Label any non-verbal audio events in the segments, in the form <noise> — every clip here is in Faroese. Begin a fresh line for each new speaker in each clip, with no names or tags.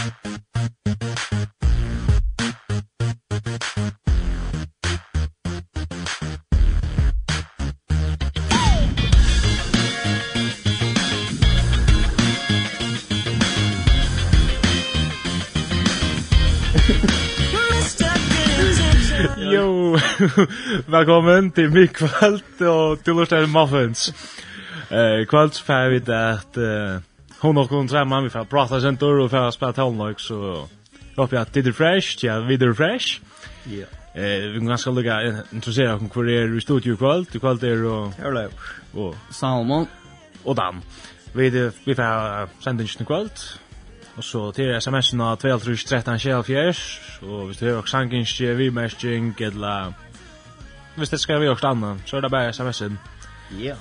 Jo, <laughs> velkommen til mig kvalt og til å Muffins. Eh, kvalt så vi at... Eh, hon och hon tränar vi för att prata sen tur och för att spela tonlock så jag hoppas att det är fresh, ja, vidare fresh.
Ja.
Eh, vi kan ganska lugga intressera om hur är i studio kväll, du kväll där och
Hello.
Och
Salmon
och Dan. Vi det vi får sända inte kväll. Och så till SMS-en av 2313 och hvis du har också sankinskje, vi mestring, eller hvis det skal vi också annan, så er det bare SMS-en.
Ja.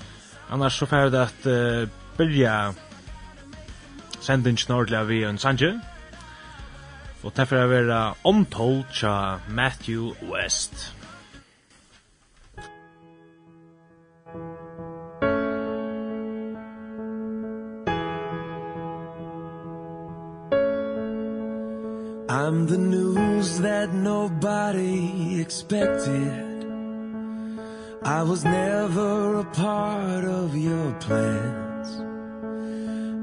Annars så får det att uh, börja sending snordla vi en sanje. Og derfor er vera omtold tja Matthew West.
I'm the news that nobody expected I was never a part of your plan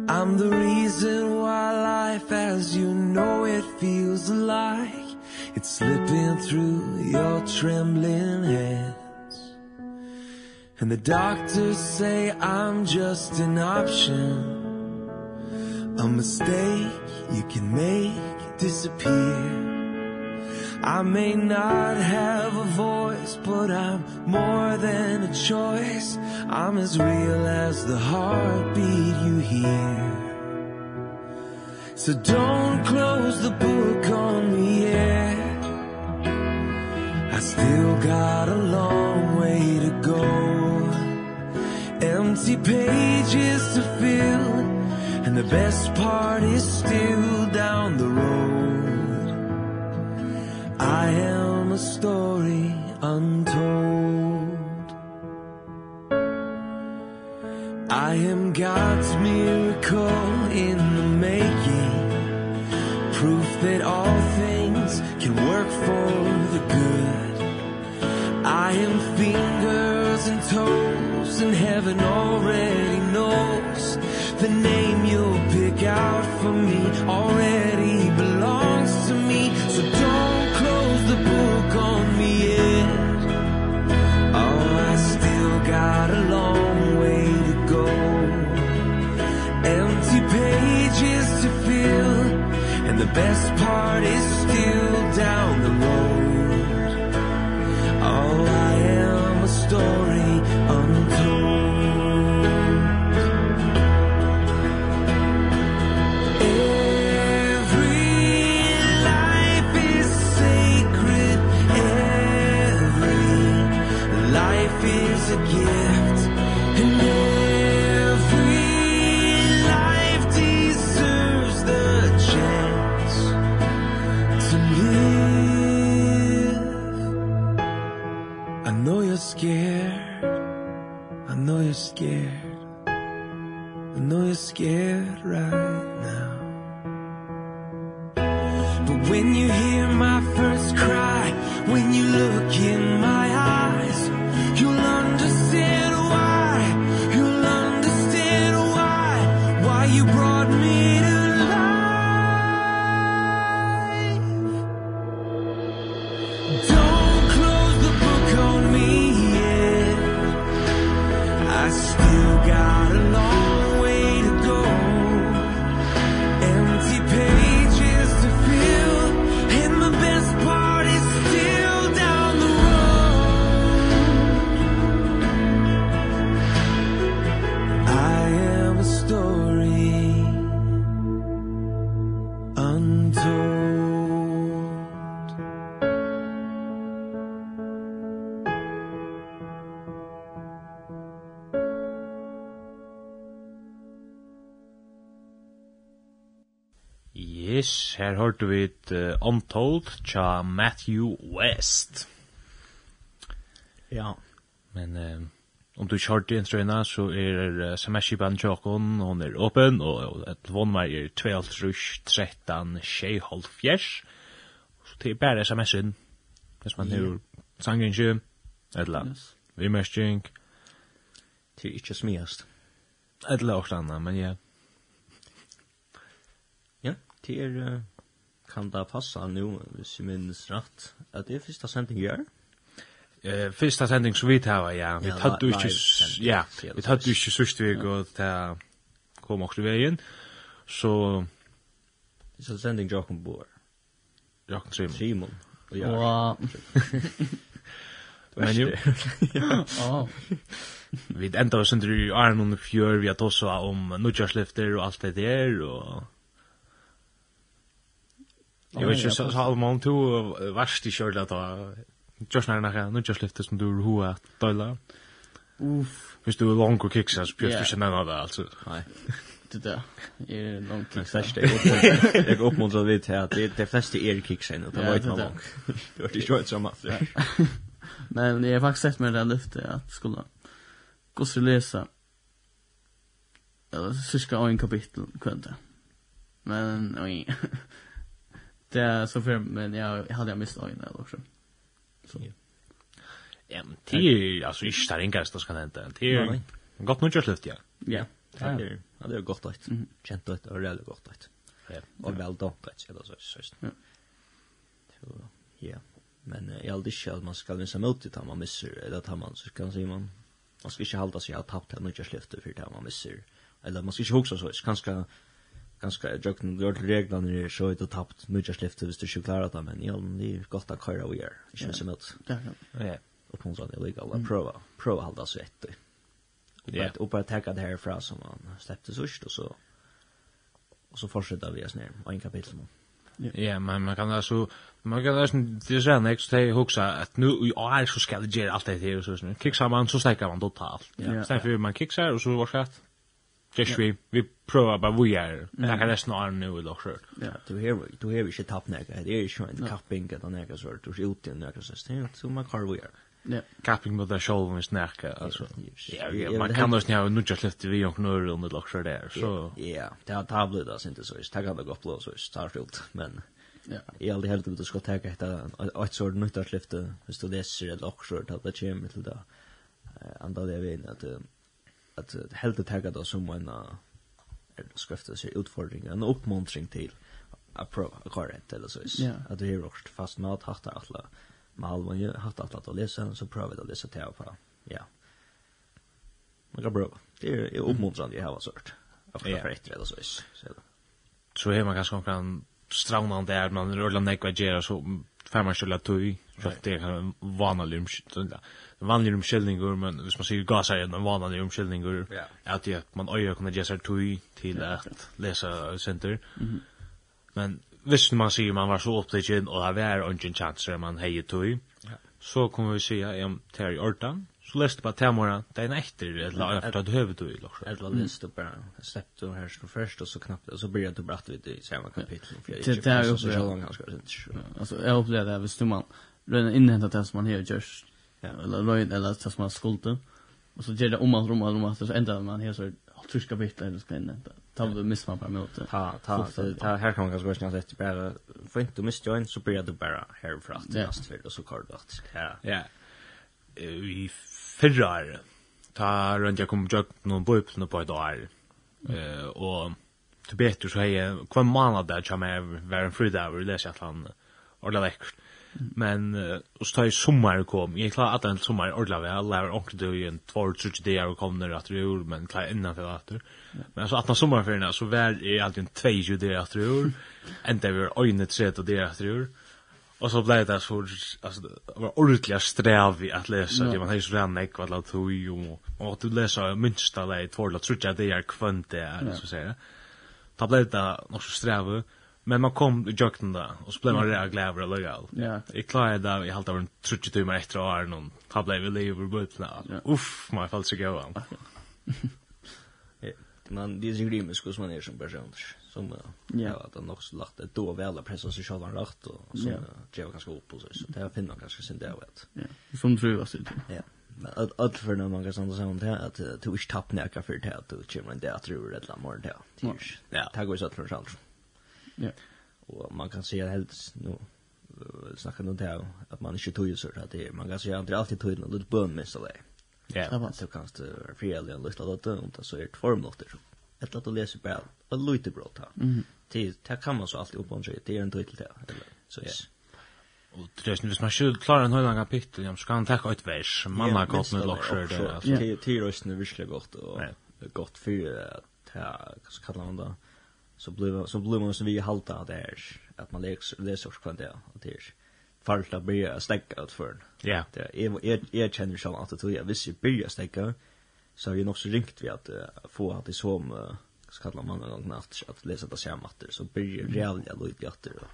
I'm the reason why life as you know it feels like. It's slipping through your trembling hands. And the doctors say I'm just an option. A mistake you can make disappear. I may not have a voice But I'm more than a choice. I'm as real as the heartbeat you hear. So don't close the book on me yet. I still got a long way to go. Empty pages to fill And the best part is still 看透。
Yes, her hørte vi et uh, Untold tja Matthew West.
Ja.
Men uh, om du ikke hørte en strøyna, så er uh, sms-kipan tjåkon, hon er åpen, og, og telefonnummer er 12-13 tjejhold fjers. Så det er bare sms-en, hvis man yeah. har sangen ikke, eller
yes.
vi
mest Det er ikke smiast.
Eller også annet, men ja.
Yeah det er, kan det passa nu, hvis jeg minnes rett, at det er første sending gjør?
Eh, første sending så vi tar, ja. Vi tar du ikke, ja, vi tar du ikke sørste vi går til kom också vägen. Så
så sending Jakob Boer.
Jakob
Simon. Simon.
Ja.
Men jo.
Ja.
Vi ändrar oss under i Arnon Fjör, vi har tossa om nudjarslyfter och allt det där och Jag vet inte så har man två värst i kjörda då. Just när när nu just lyftes som du hur att dollar.
Uff.
Visst du lång och kicks så
björs
du sen av alltså.
Nej.
Det där är lång
kicks
där
steg upp. Jag <laughs> upp mot så vet här det det flesta är kicks sen det var inte lång. Det var det short som att.
Men jag har faktiskt sett med det lyfte att skulle gå så läsa. Eller så ska en kapitel kvänta. Men oj. <laughs> Det er så för men jag hade jag missat en eller också. Så.
Ja, men det er, altså, ikke det er inga som kan hente. Det är
gott
nog just luft
ja.
Ja. Det är gott
att
känna det och det gott att.
Ja,
Og vel då det eller så så.
Ja.
Ja. Men jag aldri ikke at man skal missa mot det man misser, eller at man så kan säga man man ska inte hålla sig att tappa något just luft for det man misser. Eller man skal ikke huxa så kanske ganska jag jag kunde gjort reglerna när jag så ut tappt mycket släft så visst du klarar det men ja det är gott att köra och göra i känns som
att ja
ja.
Och hon sa det lika att prova prova hålla sig ett
Ja,
och bara tacka det här härifrån som man släppte sist och så och så fortsätter vi oss ner och en kapitel mot.
Ja, men man kan alltså man kan alltså det är en extra hej huxa att nu i år så ska det göra allt det här så så kick man så stäcker man totalt.
Ja.
Sen för man kickar och så vart det. Just vi vi prova bara vi er. Jag kan nästan ha nu i så.
Ja,
du här du här vi shit tapp näka. Det är ju en kapping att näka så du er ute i näka så stent så man kan vi är.
Ja.
Kapping med där show med näka altså.
Ja,
man kan
då
snäva nu just lyfta vi og nu under då så där så.
Ja, det har tablet där inte så. Tack att det går på så starfield men
Ja,
jag hade helt ut att ska ta detta ett sort nytt att lyfta. Visst du läser eller också att det kommer till det. Andra det vet att att helt att tagga då som en skrifta sig utfordring en uppmuntring till att prova korrekt eller så
is
att det är rost fast mat hatta alla mal man ju hatta alla att läsa så prova det att läsa till på ja. Man kan bro det är oppmuntrande jag har sort
att
for etter eller så is så
så är man kanske kan strauna där man rullar nekva gera så fem man skjøla tui, for det er en vanlig omkjellninger, men hvis man sier gasa er en vanlig
omkjellninger,
at det at man øyer kunne gjøre seg tui til at lesa senter. Men hvis man sier man var så opptatt og det var ungen chanser man heier tui, så kommer vi å ja, at det er i ordan, Så läste på temora, det är en efter eller efter att hövet du i
lock. Eller läste bara släppt du här så först och så knappt och så började du bratt vid i samma kapitel för
det är ju
så långt ganska sent.
Alltså jag upplevde det visst man redan inhämtat det som man hör gör.
Ja,
eller röjd eller det som man skulde. Och så ger det om att om rumma så ändrar man här så tyska kapitel eller så kan ta vi missar man på möte.
Ta ta ta här kan man ganska snabbt sätta bara för inte missar join så börjar du bara här för att nästa och så kort att. Ja.
Ja. Vi fyrra år, ta rundt jeg kom jøk noen bøypene på et år, eh, og til betur så hei, hver måned der kommer jeg være en fridag, og leser jeg at han ordentlig lekkert. Men, uh, så tar jeg sommer kom, jeg klarer at den sommer ordentlig vel, jeg har ordentlig det i en två og trutsi dager og kom ned at det gjorde, men klarer innanfor at det. Men så at den sommerferien, så var jeg alltid en tvei dager at det gjorde, <laughs> enda vi var øyne tredje dager at det gjorde, Och så blev det så alltså det var ordentligt sträv att läsa det man har ju redan nek vad låt du ju och du läser minsta lej två eller tre det är kvant det är så säga. Ta blev det nog så sträv men man kom i jökten där och så blev man redan glad och lojal.
Ja.
Jag klarade det i halta var 30 timmar efter år någon. Ta blev vi lever but
now.
Uff, my falt go on
man det är ju grymt hur man är som person som
ja
att han också lagt det då väl pressa sig själva rätt och så
det
var ganska upp och så så det har finna ganska sin där vet.
Ja. Som tror jag sitter
Ja. Men att att för när man kan sånt sånt här att du inte tapp näka för det att du kommer inte att tror det la morgon där. Ja. Det går så att för sånt.
Ja.
Och man kan se helt nu snacka något där att man inte tog ju så att det man kan se att det alltid tog en något bön med så där.
Ja.
Så man
så kan du fyra eller en lista låta och det så är det form låter. Ett att läsa bara en lite bra ta.
Mm.
Det det kan man så alltid upp på sig. Det är en titel där. eller Så ja.
Och det är snus man skulle klara en hel lång kapitel. Jag ska ta ett vers. Man har gått med lockshare där alltså.
Det
till tio rösten är visst gott och gott för att ta så kallar man det. Så blir så blir man så vi halta där att man läser läser kvant där och det är fallt att börja stäcka ut för
Ja.
Det är är känner själv att det är visst jag börjar stäcka så är det nog så ringt vi att få att det som så kallar man en gång natt att läsa det samma matter så börjar realja lite åter då.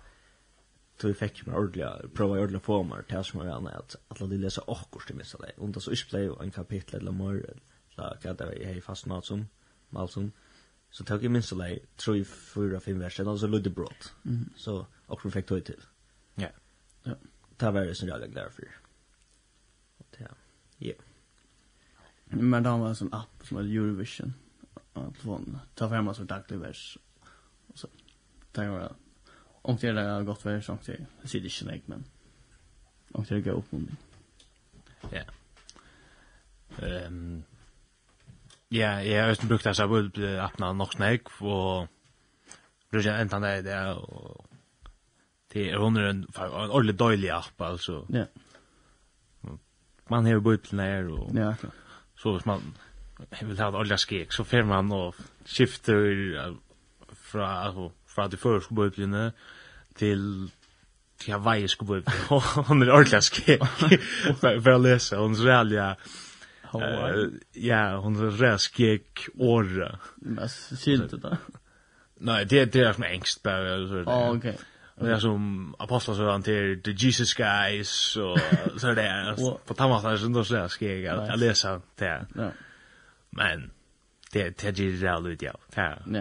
Så vi fick med ordliga, prova ordliga former till som var gärna att alla de läser akkurat till missa det. Unda så utspelade jag en kapitel eller mer eller vad det var i hej fast något som, mal som Så tog jag minst så där, tror jag fyra, fem verser, så lite brott. Så åkors fick tog till.
Ja.
Det var det som jag lägger därför. Ja. Ja.
Men han var en sån app som heter Eurovision. Att från ta fram oss daglig vers. Och så tar jag om det är gott vers och det är sitter inte snägt men om det är går upp om
Ja. Ehm Ja, jeg har også brukt det så jeg vil åpne nok snakk, og bruker jeg enten det, det og det er hon är en en ordentlig dålig app altså.
Ja.
Man har bort när og
Ja.
Så hvis man vil ha ordliga skek så fer man og skifter fra alltså från det första bubblorna till till jag vet ska <laughs> bli hon är ordliga skek. <laughs> for å lese, hun er reall, ja, ja, hon er reall skek året
Men syns det då?
Nej, det det er som engst bare, så.
Ja, okej.
Og det er som apostlar så han til the Jesus guys og <laughs> så er
där
på tamma där så då jeg
ska
jag läsa det.
Ja.
Men det det är det rätt ut ja.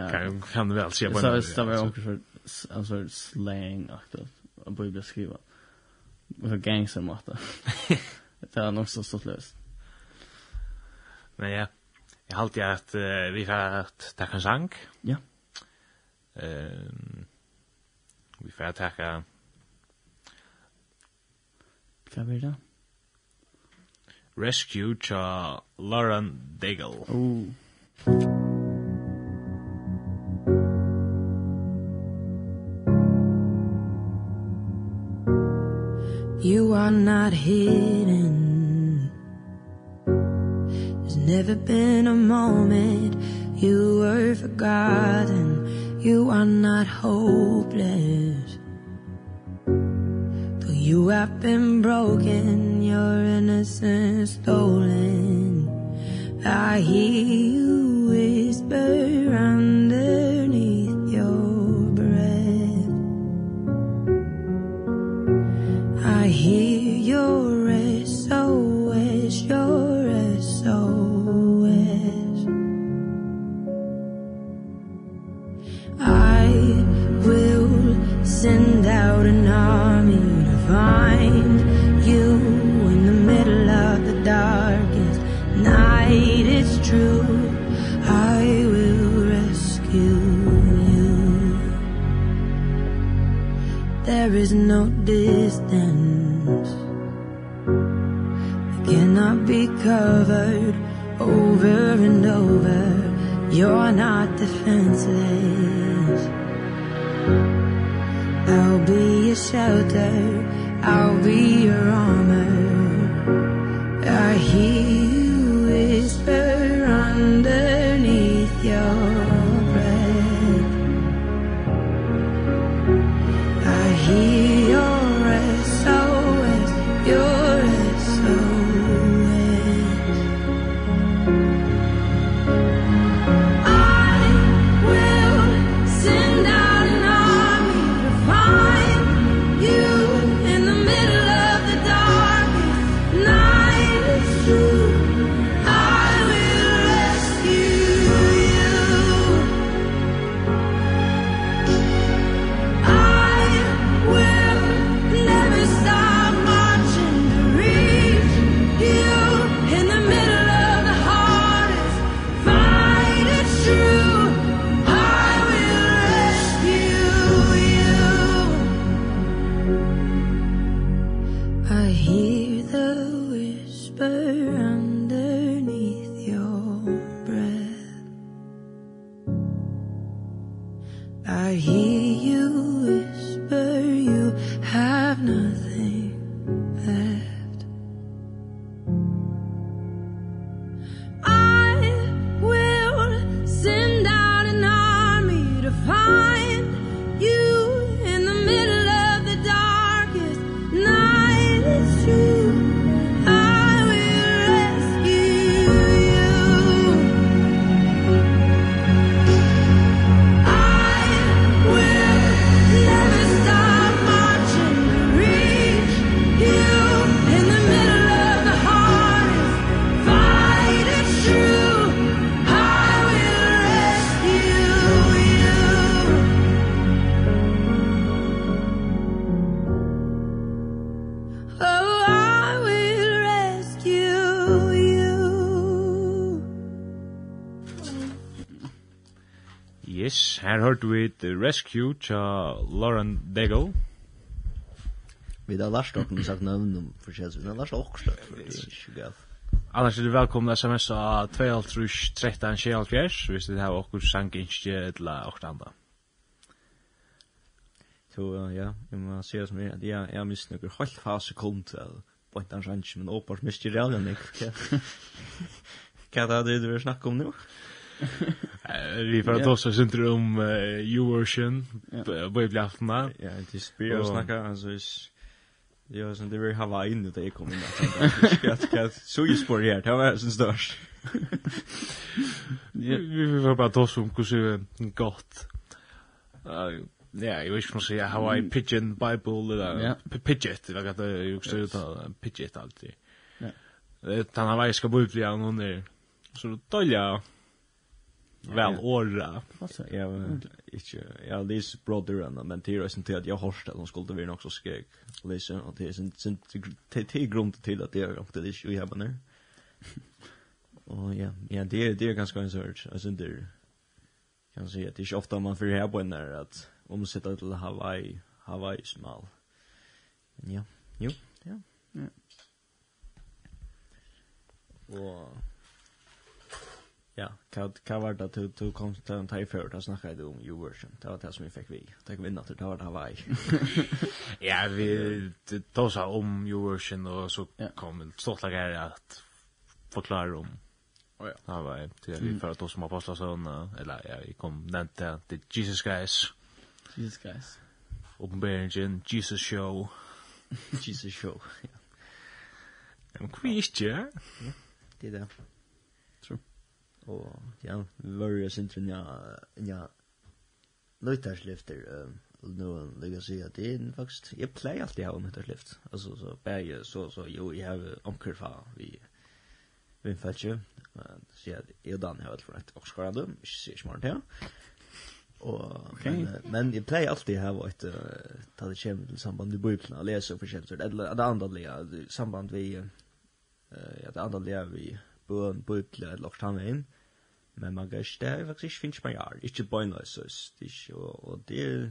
Kan kan du väl se på.
Så det var också för alltså slang aktivt och bibel skriva. Med gangster matta. <laughs> Det är nog så stort löst.
Men ja. Jag har alltid att vi får att ta en sang.
Ja.
Ehm vi får tacka
Kan vi det?
Rescue cha Lauren Daigle.
Oh.
You are not hidden There's never been a moment You were forgotten You are not hopeless. Though you have been broken Your innocence stolen. I hear you whisper find you in the middle of the darkest night. It's true I will rescue you. There is no distance that cannot be covered over and over. You're not defenseless. I'll be your shelter I'll be your armor I hear
hørte vi The Rescue tja Lauren Daigle.
Vi har lært dere sagt navn om forskjellig, vi har lært dere for det. er ikke galt.
Annars er du velkomna sms av 2.13.24, hvis du har okkur sang innskje eller okkur andre.
Så ja, jeg må si det som er, at jeg, jeg mist noen halv fas sekund av en Sanchi, men åpars mist i realen, ikke. Hva er det du vil snakke om nå?
Vi får ta oss inte om
Eurovision
på ibland.
Ja, det spelar och
snacka
alltså Ja, sen det vill hava in det kom kommer att skatt skatt så ju spår här. Det var sen störst. <laughs>
Vi vi får bara ta oss om hur så gott. Ja, jeg vet ikke om å si Hawaii pigeon bible eller pidget, jag vet jeg husker ut av pidget alltid.
Ja.
Det han har ska bli bli någon. Så då ja väl åra.
Alltså
jag inte jag läs brother and men det är sen till att jag har ställt de skulle vinna också skrek. Läsa och det är sen sen till grund till att det är också det vi har där. Och ja, ja det är det är ganska en search. Alltså det kan säga att det är ofta man för här på när att omsätta till Hawaii, Hawaii smal. Ja. Jo. Ja.
Ja.
Och ja, vad vad var att du du kom till en tid för att snacka om you version. Det var det som vi fick vi. Det vi natter att det var Hawaii. <laughs>
ja, vi tosa om U-version, och så kom stort läge att förklara om.
Oh ja.
Hawaii. Det vi för att de som har passat såna eller ja, vi kom nämnt det the Jesus guys.
Jesus guys.
Uppenbarelsen Jesus show. <laughs>
Jesus show.
Ja. Men kvisje. Ja.
Det
där
og ja, var jeg synes ja, ja, løytarslyfter, og nu vil sig att at det er faktisk, jeg play alltid å ha løytarslyft, altså så bare så, så jo, jeg har omkring vi, vi fattig, men så jeg, är Dan har vært for et okskarande, ikke sier ikke smart til,
Og,
men, men jeg pleier alltid her var et uh, ta det kjem til samband med bøyplene og lese og forskjellig, eller det andre samband vi eh ja, det andre vi bøn, bøytle, eller oktan veien, men man gørs, det er faktisk ikke finnes man gjør, ikke bøynløses, ikke, og, og det er,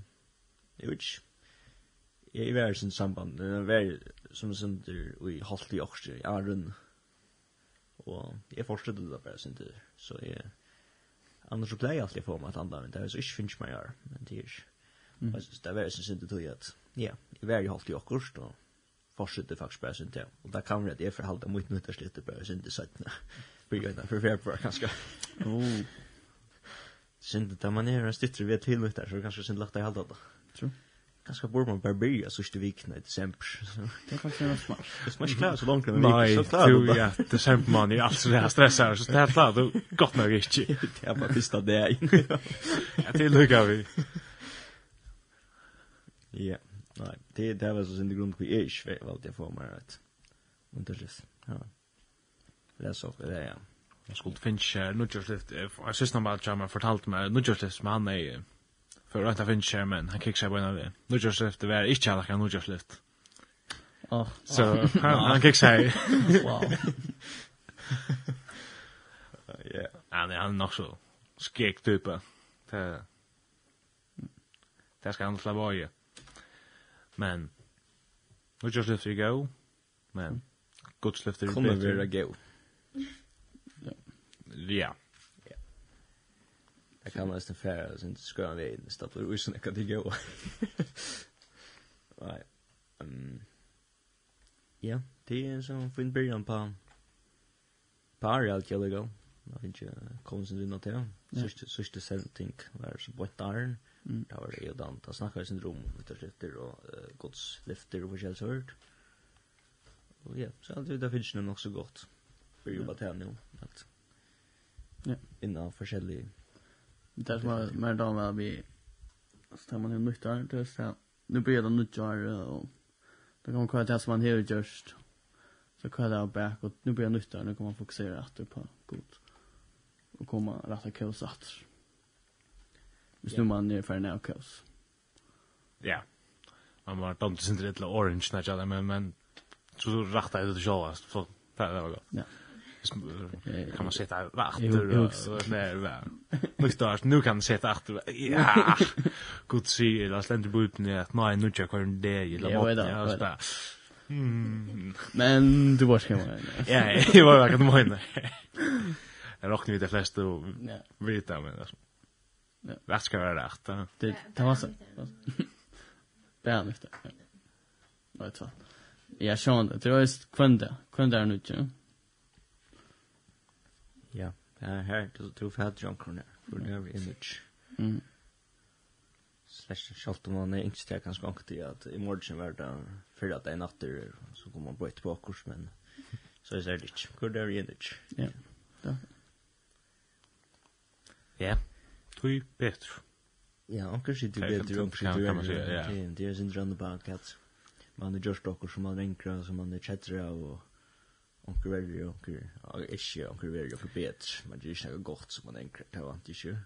jeg vet ikke, jeg er i sin samband, det er vært som sender i halvt i års, i æren, og jeg forstod det bare sender, så jeg, annars så pleier jeg alltid å få meg et annet, men det er så ikke finnes man gjør, men det er
ikke,
Mm. Det var sin synd att ja, i varje halvt i åkurs då fortsätter faktiskt bara det. Och där kan vi är för halta mot nyttarsligt och bara sin till sajterna. För jag vet för för kanske.
Oh.
Synd det man är en styttre vid till där så kanske synd lagt i halta då.
Tror.
Kanske borde man bara börja så styr vikna i december.
Det är faktiskt en smart.
Det smart klart så långt den Nej,
du ja, december man är alltså det här stressar så det här klart då gott nog inte. <laughs>
Det är bara första det. <laughs>
Ja, det vi.
Ja. Nej, det det var så sin grund på ish, vet vad det får man rätt. Men det är ja. Läs upp det ja.
Jeg skulle finch Nudgerstift, jag syns när jag har fortalte meg Nudgerstift som han är för att finne men han kikker seg på en av det. Nudgerstift det är ikke alla kan Nudgerstift.
Åh.
så <laughs> han kikker seg.
Wow. <laughs>
Ja,
han er nok så skek type. Det Det ska han släppa av Men, nu just lyfter i gå, men, Guds lyfter i
Kommer vi att gå.
Ja. Ja.
Jag kan nästan färra, så inte skröna vi in, stapplar ur sådana kan det gå. Nej. Ja, det är en sån fin början på, på Ariel Kjellegård. Jag vet ikke, kom sin
rundt
til. Sørste, sending var så bort der.
Mm.
Da var det jo den. Da snakket vi sin rom, vitterslifter og uh, godslifter og forskjellig hørt. Og ja, så det, det finnes noe nok så godt. Vi jobber til henne jo.
At, ja.
Innan forskjellige...
Det er som er mer da med at vi... Så tar man jo nytt der, det er så... Nu blir det nytt år, og... Da kan man det som man har gjort. Så kalla det back, og nu blir det nytt der, nu kan man fokusera etter på godt og komma rett av kaos att. Hvis nu man er ferdig ned av kaos.
Ja. Man <laughs> var tant sin det orange när jag men men så rätt att det så så det var godt.
Ja.
Kan man sitta efter? Nej, nej. Nu stars, nu kan man sitta efter. Ja. Gud se, det ständer buten utan att nej, nu jag kvar
det
i
la <laughs> botten.
Ja, så Mm.
Men du var hemma.
Ja, jag var verkligen hemma en rockning vid de flesta
och
vita men alltså.
Ja.
Vad ska vara rätt?
Det det var så. Bär mig det. Vad <laughs> tror du? Ja, Sean, det var just kvända. Kvända är nu ju.
Ja, her, det tror jag att John Corner for det er image.
Mm.
Slash shot om man är inte där kanske til at i morgen var det fyrir at det er natter så kommer man på ett bakurs men så er det ikke. inte. Kvända är image.
Ja. Ja.
Ja. Tui betur.
Ja, onkur sitter betur,
onkur
sitter
Ja,
Det er sin drønne bak at man er just okkur som man rinkra, som man er tjettra og onkur verri, onkur ikke, onkur verri, onkur betur. Man er ikke gott som man rinkra, det var ikke.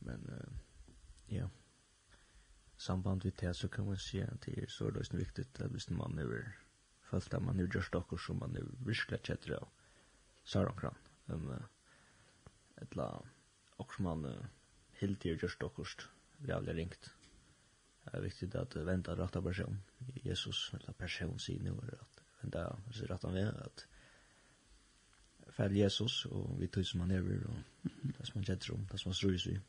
Men, ja. Samband vid det så kan man si at det er så løsne viktig at hvis man er følt at man er just okkur som man er virkelig tjettra og saronkran. Men, ja etla och som man uh, helt ju just dockust jävla ringt. Det är viktigt att vänta rätta person. Jesus eller person sin nu är att vänta så rätta vi att följa Jesus och vi tog som han är och det som han känner om, det som han ströjs vi.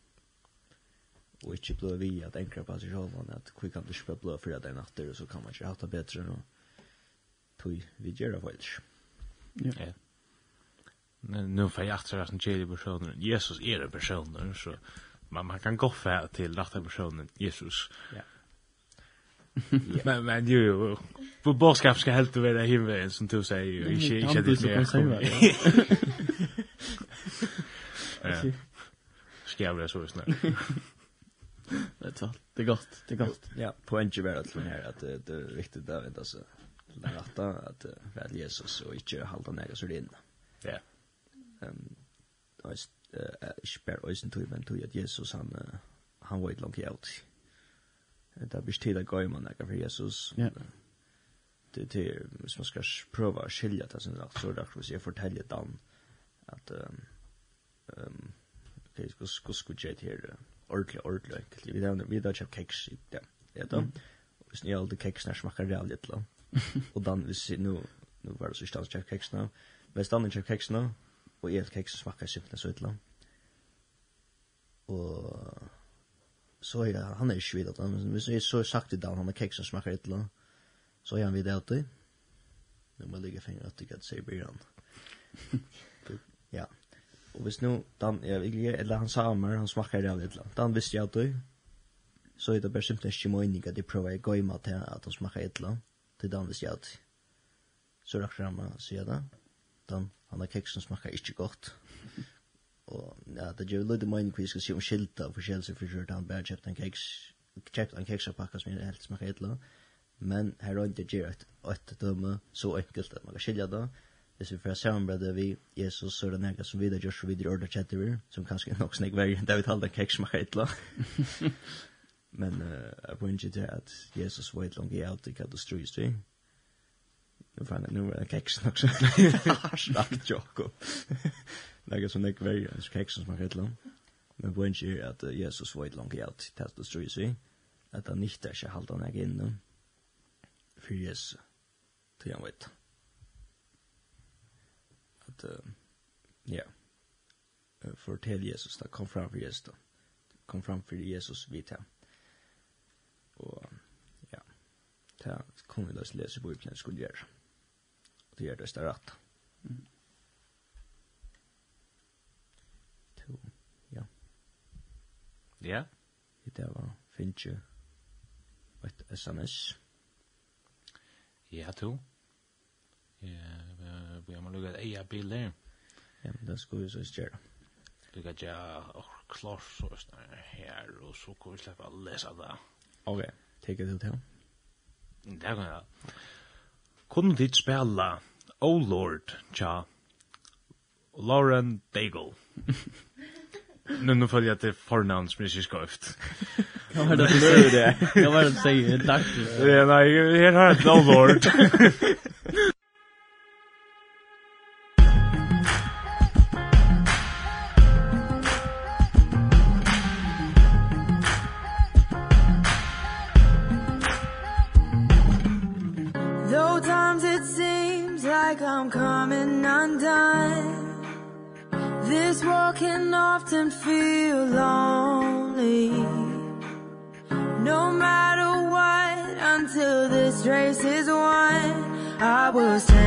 Och inte blå vi att enkla på sig själva att vi kan inte blå för att det är natter och så kan man inte hata bättre och tog vi gör det
Ja. Yeah nu får jag att en tjej personer. Jesus är det personer så man man kan gå för till rätta personen Jesus.
Ja. <laughs>
men men ju ju på boskap ska helt vara himmel som du säger ju
inte inte
det mer. Ska jag bli så
snäll. Det är det är gott, det är gott.
Ja, poängen är att det här att det är riktigt att vänta så. Det rätta att väl Jesus och inte hålla nära så det.
Ja
ehm ich ber euch in Tüben tu at Jesus han han wait long out. Det blir tid att gå i man där för Jesus.
Ja.
Det det hvis man ska prova skilja det sen rakt så där så jag fortäljer dem att ehm ehm okej ska ska ska jet här ordle ordle vi där vi där chef cakes ja. Ja då. Och sen jag de cakes när smakar det lite. Och då vi nu nu var det så stans chef cakes nå. Men stannar chef cakes nå og jeg kan ikke smakke skiftet så ytla. Og så er han, han er ikke vidt, men hvis jeg så sagt i dag, han har keks som smakker ytla, så er han vidt alltid. Nu må jeg ligge fingre at jeg kan se byrjan. <laughs> ja. Og hvis nu, dan, jeg vil gjøre, eller han sa meg, han smakker det av ytla. Dan visste jeg at du, så er det bare simpelthen ikke mening at jeg prøver å gå i mat til at han smakker et eller annet. til dan visste jeg alltid. Så rakker han meg å si det den. Han har keks som smakker ikke godt. og ja, det gjør litt mening hva jeg skal si om skilta og forskjellelse for kjørt Han bare kjøpt en keks, kjøpt en keks og pakka som er helt smakar etla. Men her er det gjør et, et døme så enkelt at man kan skilja det. Hvis vi får samarbeide vi Jesus, så er det nega som videre gjør så videre ordet kjetter som kanskje er nok snakk verre enn det vi taler en keks smakar etla. <laughs> Men uh, jeg poengter til at Jesus var et langt i alt i hva du strøyest vi. Mm Jag fan nu är det kexen <laughs> också. Snack jocko. Lägger så nick very as kexen som heter lång. Men på en att Jesus var ett långt hjält test du strys i. Att han inte är sig halda igen. inne. För Jesus. Till han vet. Att ja. Fortell Jesus där kom fram för Jesus. Kom fram för Jesus vid han. Och ja. Det kommer vi då läsa i bokningen skulle göra du gör det där rätt. Mm. To. Ja.
Ja.
Det var Finche ju ett SMS.
Ja, to. Ja, vi har lukket eia bil der.
Ja, men det skulle vi så gjøre.
Lukket ja, og klart så er her, og så kan vi slippe å lese det.
Ok, take it ut her.
Det kan jeg. Kunne dit spela Oh Lord, tja. Lauren Daigle. Nu nu följer jag till förnamn som är är sköft.
Jag hörde det du det. Jag var att säga, tack.
Ja, Nej, här har jag ett Oh Lord. <laughs>
feel lonely. No matter what until this race is won i will stay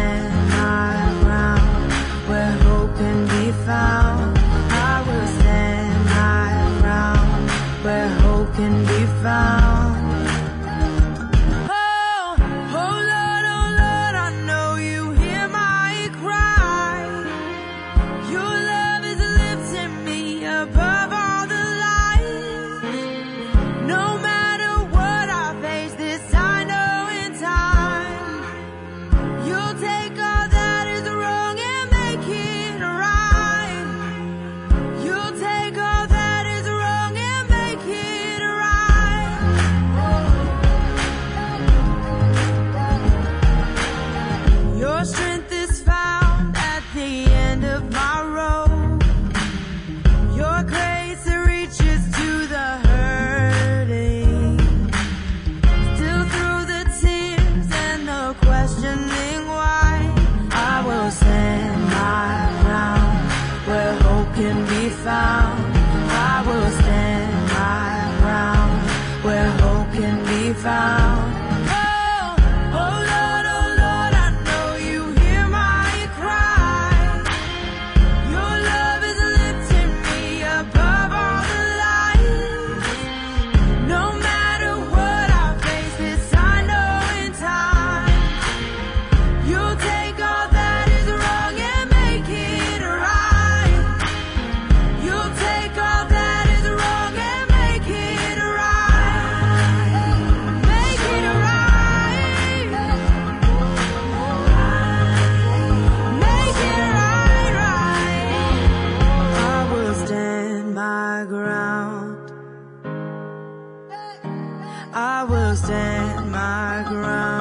I will stand my ground.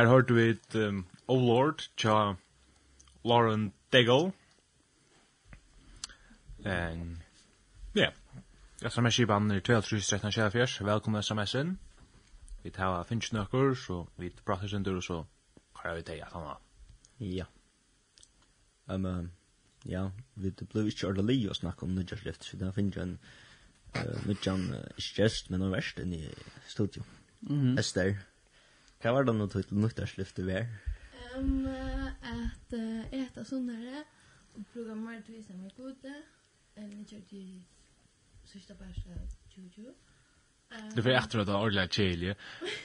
Her hørte vi et um, Oh Lord tja Lauren Daigle. En, ja, yeah. SMS i banen er 12.13.24, Velkommen SMS-en. Vi tar finnes nøkker, så vi prater sin tur, og så klarer vi det at han var.
Ja. Um, uh, ja, vi ble ikke ordentlig å snakke om nødgjørslift, så det finnes en uh, nødgjørslift, men noe verst enn i studio.
Mm
-hmm. Ester. Hva var det noe til nyttarslyftet vi er?
Um, at uh, eta sunnare og bruka mer tid som er gode enn jeg kjør til sørste bærsla
2020. Du får etter at det var ordentlig kjelje.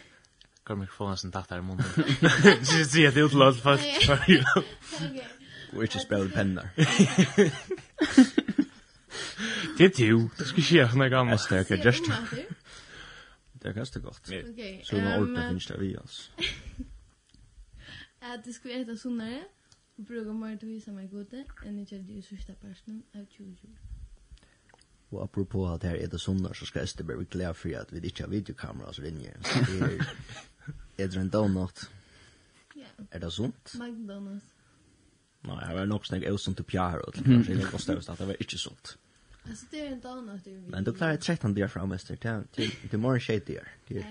<laughs> kan er mikrofonen som tatt her i munnen? <laughs> Så jeg sier at det er utlått først
for. <laughs>
Og ikke spiller penner.
Det er jo, det skal skje sånne gammel.
Jeg snakker, just. Det er ganske godt.
Okay,
så nå
ordet
um, finnes det vi, altså. <laughs>
At det skulle være sunnare, og bruke mer til å vise meg gode, enn jeg kjørte i sørste personen av 2020.
Og apropos at her er det sunnere, så skal Esther bare glad for at vi ikke har videokamera, så ringer jeg. Er det en donut?
Ja.
Er det sunt?
McDonald's.
Nei, jeg var nok snakk eusen til pjær, og det var ikke sunt.
Alltså det är en donut i
Men du klarar jag 13 dagar fram efter till till till morgon shit
där.
Det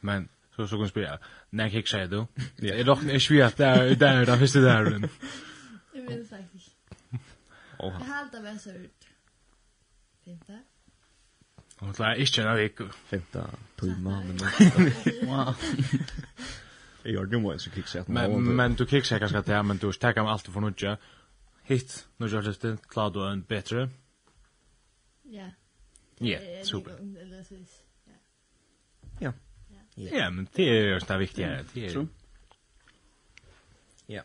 Men så så kan spela. När kick säger du. Ja, är dock är svårt där där där finns det där.
Jag <laughs> vet faktiskt.
Oh.
Jag hade väl så ut. Femte.
Och klarar inte en vecka.
Femta, timme men. <laughs>
Wow.
Jeg gjør det måste kick at
Men men du kick säger kanske att det men du stäcker alltid för mycket hit nu gör det det klart och en bättre.
Ja.
Ja, super.
Ja.
Ja,
Ja, men det är ju det viktiga. det är.
Ja.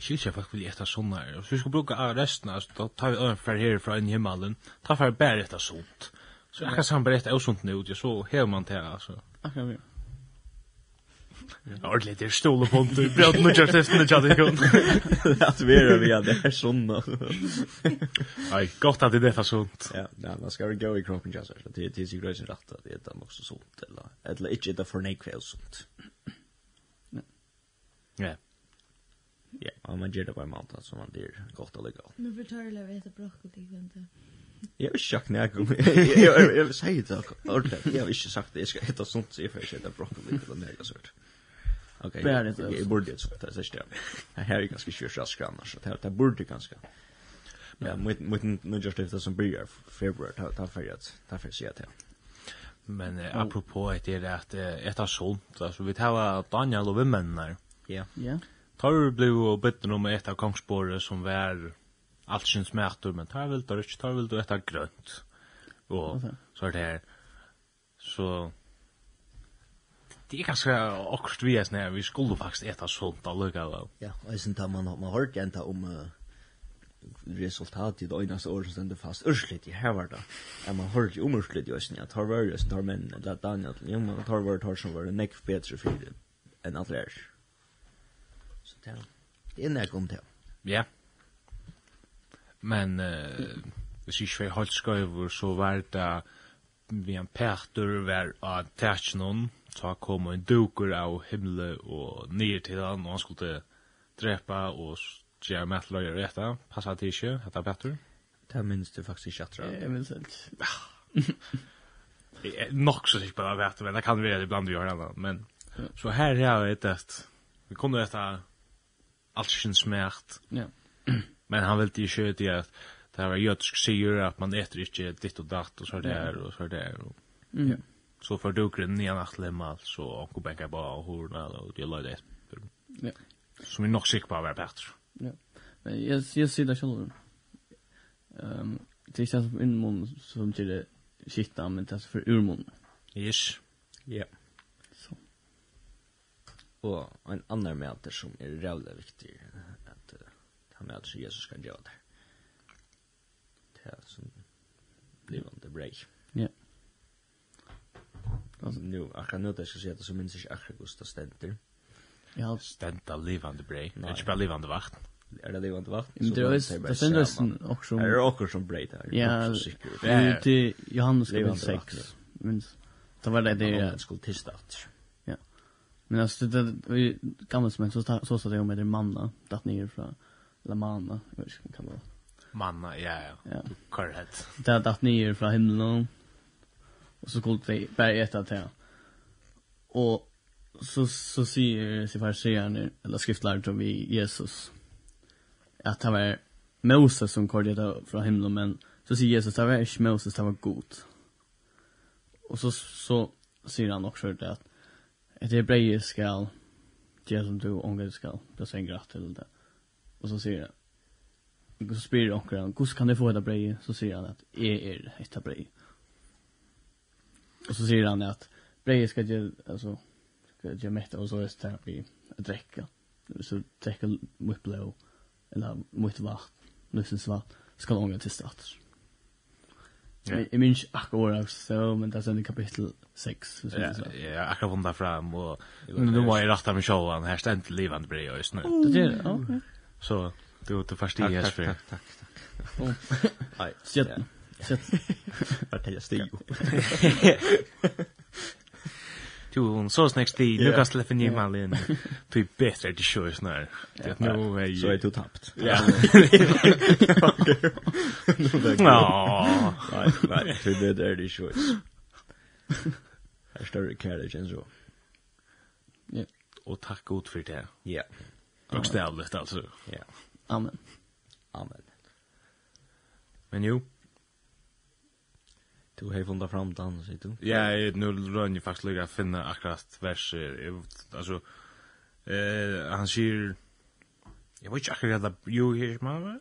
Skilja faktisk vil etta sånne her. Hvis vi skal bruke resten, da tar vi øren fer herifra inn i himmelen, ta fer bare etta sånt. Så jeg kan sammen bare etta og sunt nu, så hever man til, altså.
Akkurat, ja.
Ordentligt, det är stol och bont. Vi har nog just efter det chatten kom.
Att vi är vi hade här såna.
Nej, gott att det är sånt.
Ja, ja, man ska gå i kroppen just så. Det är det är ju grejt rätt att det är nok så sånt eller eller inte det för nej kväll sånt.
Ja.
Ja, och man ger det på måndag så man blir gott att lägga.
Nu betalar vi ett broccoli kvinte.
Jag har sagt när jag kom. Jag säger det ordentligt. Jag har inte sagt det. Jag ska äta sånt så jag får äta broccoli eller något sånt. Okej.
Okay,
jag borde det så det är det. Här är ganska kört rask annars så det här borde ganska. Men med med nu just efter som börjar februari tar tar för att tar för sig att.
Men eh, apropå att det är att ett av sånt alltså vi tar Daniel och vimmen där.
Ja.
Ja.
Tar blev och bitten om ett av kongspåret som var allt syns mätor men tar väl tar inte tar väl då ett av grönt. Och så är det här så det er kanskje akkurat vi er sånn vi skulle faktisk eta sånt allikevel.
Ja, og jeg synes man, man har hørt enda om uh, resultatet i det øyneste året som stender fast ørslet i hever da. Ja, man har hørt jo om ørslet i østen, jeg tar vare østen, tar menn, og det er Daniel, ja, man tar vare tar som var nekk bedre for enn alle er. Så det er, det er nek om det.
Ja. Men, uh, hvis ikke vi holdt skøyver, så var det vi en Peter var av Tjertjenån, så kom en duker av himmelen og ned til han, og han skulle drepa og gjøre metløyer og etta. Passa det ikke, hette Petter.
Det minns du faktisk ikke
atra.
Jeg minns ikke. <laughs> Nok så sikkert det, vet, men det kan være ibland vi gjør det, Men så her har vi ett Vi kunne etta alt sin smert,
Ja. <clears throat>
Men han ville ikke köra till att det var jødisk sier at man äter ikke ditt og datt og så där och så där. Och...
Mm.
Ja så för du grinn igen att lämma så och backa på hur och det låter det.
Ja.
Som vi nog sick på var bättre.
Ja. Men jag jag ser det själv. Ehm det känns in mun som till det shit men det är för urmun.
Yes.
Ja.
Så.
Och en annan mäter som är jävligt viktig att han med att Jesus kan göra det. Det är som blivande break.
Mm.
Alltså nu, akkurat nu det ska säga att så minns jag akkurat Gusta Stenter.
Ja,
Stenta livande brei. Det är inte bara livande vakt.
Är det livande vakt?
Men det är det finns också...
Är det också som brei där?
Ja, det är till Johannes kapitel 6. Minns. Det var det
det jag skulle tista Ja.
Men alltså det är gammalt som så så så det om det manna datt ner från eller manna, jag vet inte vad det kan vara.
Manna, ja, ja.
Ja.
Korrekt.
Det datt ner från himlen. Och så skulle vi bara äta till honom. Och så, så säger sig fariserande, eller skriftlärare vi Jesus, att han var Moses som kallade från himlen, men så säger Jesus, det var inte Moses, det var god. Och så, så säger han också det att ett hebreiskt skall det som du ångar skall, det säger gratt till det. Och så säger han, så spyr han, hur kan du få et brei? Så säger han att jag är ett hebreier. Och så säger han att brejer ska ge alltså ska ge mätt och så är det att vi dricka. Så dricka whiplow eller mycket vatten, lyssens vatten ska långa till start.
Ja.
Jag minns akkurat så, men det är sen i kapitel 6.
Ja, ja akkurat vunda fram och nu var jag rätt med showen showan, här ständ till livet just nu.
Det är det, okej.
Så, du, du
förstår. Tack,
tack,
tack.
Tack, tack.
Nej, Okej, jag stiger upp.
Du, hon sås nästa i nu kan släppa ner mal in. Du är bättre att köra snär. Det nu är
Så är du tappt.
Ja. Ja.
Nej, nej, det är det att köra. Här står det carriage så. Ja.
Och tack god för det.
Ja.
Och stället alltså.
Ja.
Amen.
Amen.
Men jo,
Du har funnet fram den, säger du?
Ja, nu rör jag faktiskt lycka finna akkurat verser. Alltså, eh, han säger... Jag vet ikke akkurat att jo här, man...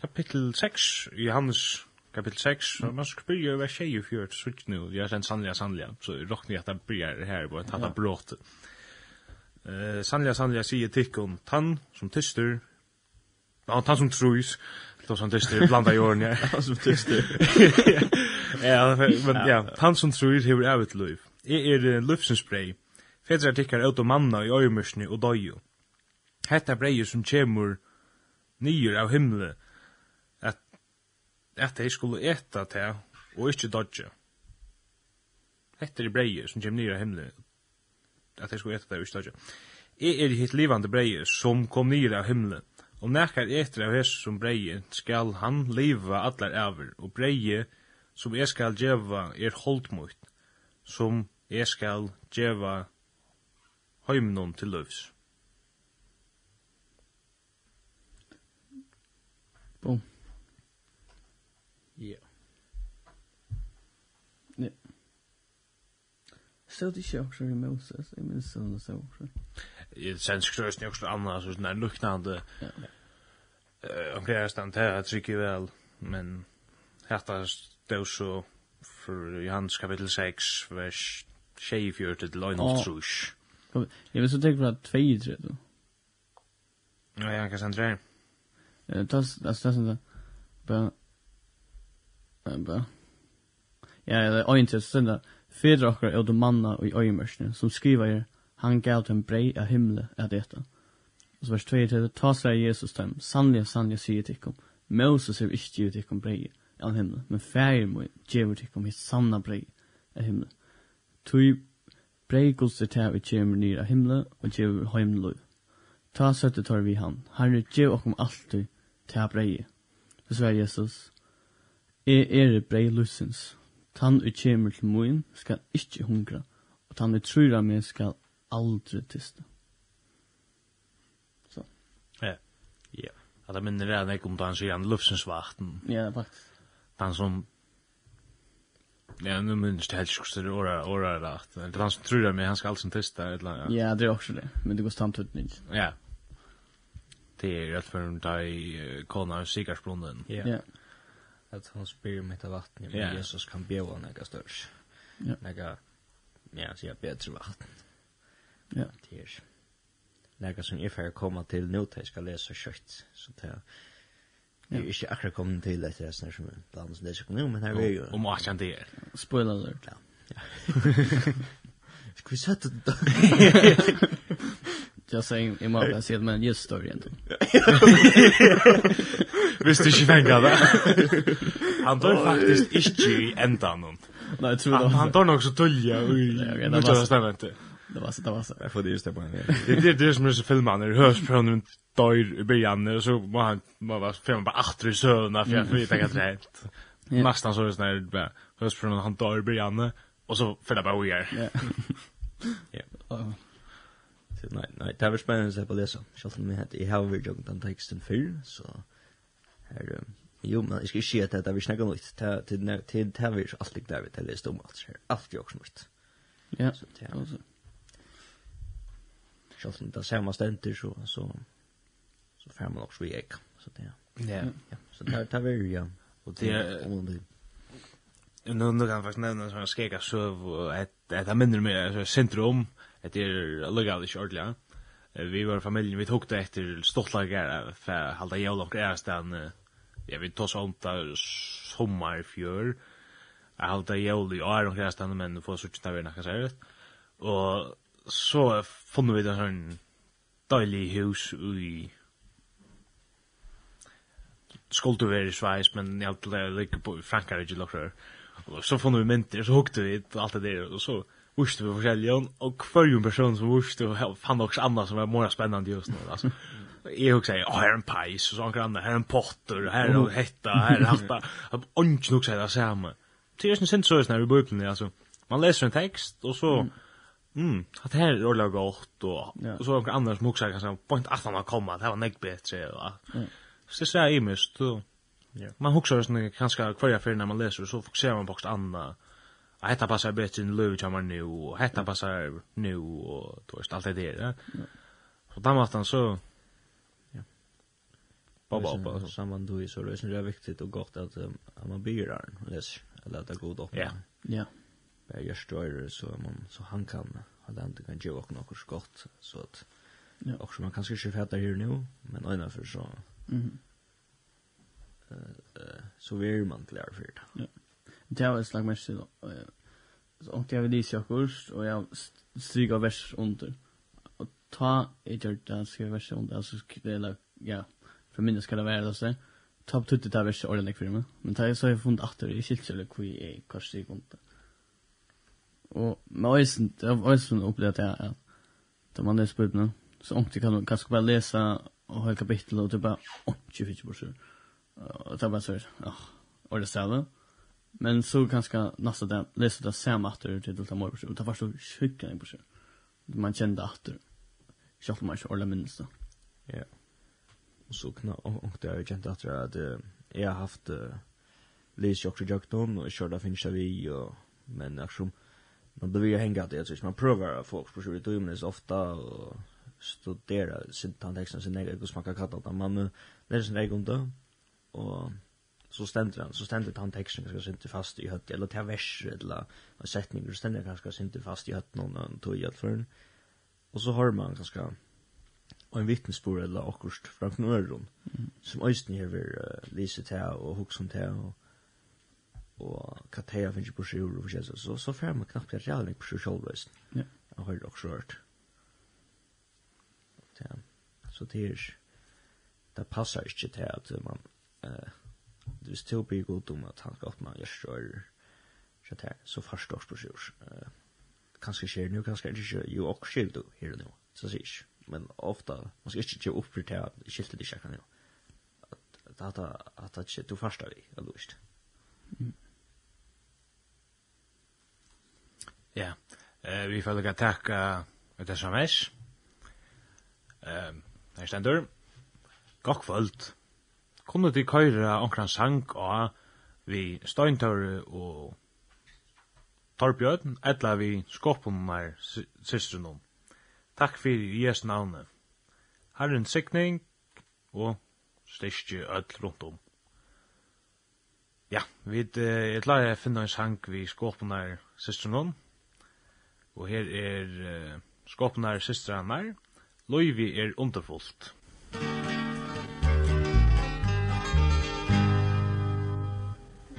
Kapitel 6, Johannes kapitel 6, mm. man ska börja över tjej och fjört, så inte nu, er känner sannliga, sannliga, så rockar jag att det börjar här, bara
att
det brått. Eh, sannliga, sannliga, säger tikkun, tann som tyster, ja, tann som trus, Då som dyster blanda jorden ja. <laughs>
Han som dyster. <laughs>
Ja, men ja, han som tror hever av et liv. Jeg er lufsenspray. Fedra tikkar ut og manna i øyemørsni og døyu. Hetta breier som kjemur nyer av himle at at de skulle eta til og ikkje dodge. Hetta er breier som kjemur nyer av himle at de skulle eta til og ikkje dodge. Jeg er hitt livande breier som kom nyer av himle Om nekar etter av hess som brei, skal han liva allar æver, og brei som jeg skal djeva er holdmut, som jeg skal djeva heimnon til løvs.
Bom.
Ja.
Ja. Stod i sjokk, så er Moses, jeg minns sånn og så
i senskrösning också annars så där luktande.
Ja.
Eh och grejer stand här att trycka väl men härta det så för Johannes kapitel 6 vers 24
till
Lionel Trush.
Jag vill så tänka på att 2 i 3 då.
Ja, jag kan sen dra.
Eh tas tas tas sen. Bara bara. Ja, det är inte så där. Fyra och manna och i öjmörsnen som skriver han gav dem brei av himle at detta. Og så vers 2 til det, ta seg Jesus dem, sannlige, sannlige sier tikkum, Moses er ikke givet tikkum brei av himle, men fæger må givet tikkum hitt sanna brei av himle. Tui brei guds er tæv vi kjemur nyr av himle, og kjemur lov. Ta søtte tar vi han, herre, gjev okkom alltid til brei. Så sver Jesus, Jeg er brei lusens. Tann og kjemur til moin skal ikkje hungra, og tann og av meg skal aldri tista. Så.
Ja. Ja. Alla minner om när kom dans igen luftsensvarten.
Ja, faktisk.
Han som Ja, nu minns det helst sjukt det åra åra rätt. Det han som tror meg, han ska alls testa eller ja.
Ja, det är också det. Men det går samtidigt.
Ja. Det är rätt för en dag kona sigarsbrunnen.
Ja.
Ja.
Att han spyr med etter vatten, men Jesus kan bjuda några størs.
Ja.
Några ja, sier bedre bättre vatten.
Ja.
Det er lærka som jeg får komme til nå til jeg skal lese kjøtt. Så det er Ja. Jeg er ikke akkurat kommet til etter det som er blant som det som nå, men her er jo...
Om hva han det er.
Spoiler alert. Ja.
Skal vi sette det da?
Jag säger i det med en just story ändå.
Hvis <laughs> du ikke fengar det? <laughs> Han tar faktiskt inte i ändan.
Nej, tror det.
Han tar nok så tullja.
tulja. Nej, det var
stämmer
inte.
Det
var så, det var så.
Jag får det just det på en.
Det är det som är så filmen när du hörs på honom dör i början och så var han var fem bara åter i söna för jag vet inte
rätt.
Nästan så är det när bara hörs på han dör i början och så för det bara vi är.
Ja.
Nej, nej, det var spännande att på läsa. Jag tror att jag har väl den texten förr så här Jo, men jeg skal ikke si at det er vi snakker noe til det er vi alltid der vi til det stod med alt her. Alt jo også mye.
Ja,
så det er
så
Självt inte samma ständer så så så får man också vi ägg. Så det.
Ja.
Ja, så där tar vi ja.
Och det
om det
Nu nu kan faktiskt nämna såna skeka söv och ett ett mindre mer så syndrom det är legalt i ordla. Vi var familjen vi tog det efter stottlagar för halda jolok är stan ja vi tog sånt sommarfjör. Jag halda jol i år och resten men får så tjata vi några så här. Och så funnet vi det sånn deilig hus i skulle være i Schweiz, men jeg hadde lykke på Frankrike lukker. Og så funnet vi mynter, så hukte vi alt det der, og så vurste vi forskjellige, og hver en person som og fann også annet som var mer spennende just nå, altså. Jeg hukte seg, å, her er en peis, og så grann, her er en potter, her er hetta, her er alt Jeg har ikke nok seg det samme. Det er jo sånn sint sånn her i bøkene, altså. Man leser en tekst, og så... Mm Mm, det här är ordentligt gott och,
ja.
och så några andra som också kanske på inte att han har kommit, det här var nägg bättre och mm. så det är ju mest då
Ja.
Man huxar såna kanske kvarja fyrir när man läser så fokuserar man på något annat. Och hetta passar bättre än Lou som nu och hetta passar nu och då är allt det där. Ja. Så där måste han så
ja.
Bobba upp baba
samman du är så det är det viktigt och gott att, um, att man blir där läser eller att det går upp.
Ja.
Ja
eh gör så man så han kan han inte kan ge och något skott så att
ja
också man kanske chef fatta här nu men ena för så
mhm eh
så är man klar för det. Ja.
Det var slag mest då. Så om det vill det jag kurs och jag stryker vers under. Och ta ett jag där ska vers under alltså skulle ja för minst ska det vara så. Ta 20 tutte där vers ordentligt för mig. Men det är så jag funnit åter i skiltjölek vi är kors i kontot og med øysen, det var øysen opplevd det at da man leser bøyden, så omtid kan man kanskje bare lese og ha kapittel, og det er bare, åh, 24 borser. Og det er bare ja, åh, det stedet. Men så kanskje neste dag leser det samme atter til det samme borser, og det var så sjukke en borser. Man kjente atter, selv om man ikke ordentlig minnes det.
Ja. Og så kunne jeg kjente atter at jeg har haft uh, leser jo også jøkton, og kjørte finnes jeg vi, og men akkurat man blir hänga det så man provar folk på 20 timmar så ofta och studera sin tandexen sin egen hur man kan kalla det man läser sin egen då och så ständer han så ständer texten ska inte fast i hött eller till vers eller en sättning så ständer kanske inte fast i hött någon tog i för och så har man kanske og en vittnesbord eller akkurst fra knøren, mm. som øysten her vil uh, lise til og hukse om til. og og hva teia finnes på sjur og forskjellig, så, så fer man knappt jeg redan på sjur sjølvøst.
Ja.
Jeg har også hørt. Ja. Så det er, det passer ikke til at man, uh, hvis det blir god om at han skal åpne gjørstjør, så det er, så forstås på sjur. Uh, kanskje skjer nu, kanskje ikke, jo, og skjer du her og nå, så sier ikke. Men ofta, man skal ikke gjøre opprørt til at skiltet ikke kan jo. At, at, at, at, at, at, at, vi, eller ikke.
at, Ja, eh, vi får lukka takka ut sms. Ehm, her stendur. Gokk kvöld. Kunne du køyra onkran sang og vi Steintor og Torbjørn, etla vi skopumar sistrunum. Takk fyrir Jes navne. Herren sikning og styrstje öll rundt om. Ja, vi etla jeg finna en sang vi skopumar sistrunum. Og her er uh, skåpnar systrannar. Løyvi er underfullt.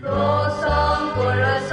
Då
som går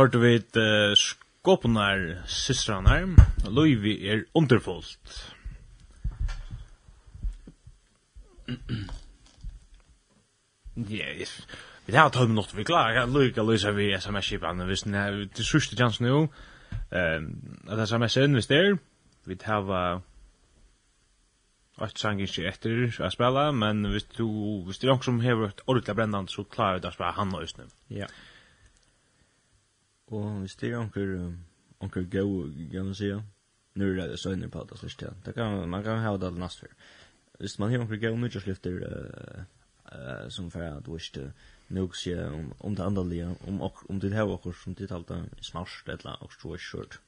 hørte vi et uh, skåpnar systrarnar. Løyvi er underfullt. yes. vi har tøyme nått vi klarer. Jeg lykker løysa vi sms-kipan. Hvis den er til sørste tjans Um, at sms-en hvis det er, vi har ett sang ikke etter å spille, men hvis du, hvis det er noen som har ett ordentlig brännande så klarer vi det å spille han og just nu.
Ja. Yeah. Og hvis det er onker, onker gau, kan man sige, nu er det søgner på det slik til. Det kan, man kan ha det all nast for. Hvis man har onker gau slifter, uh, uh, som for at du ikke nok sige om, om det andre lia, om, ok, om det her okker som det talte smarst, et og annet, er skjort.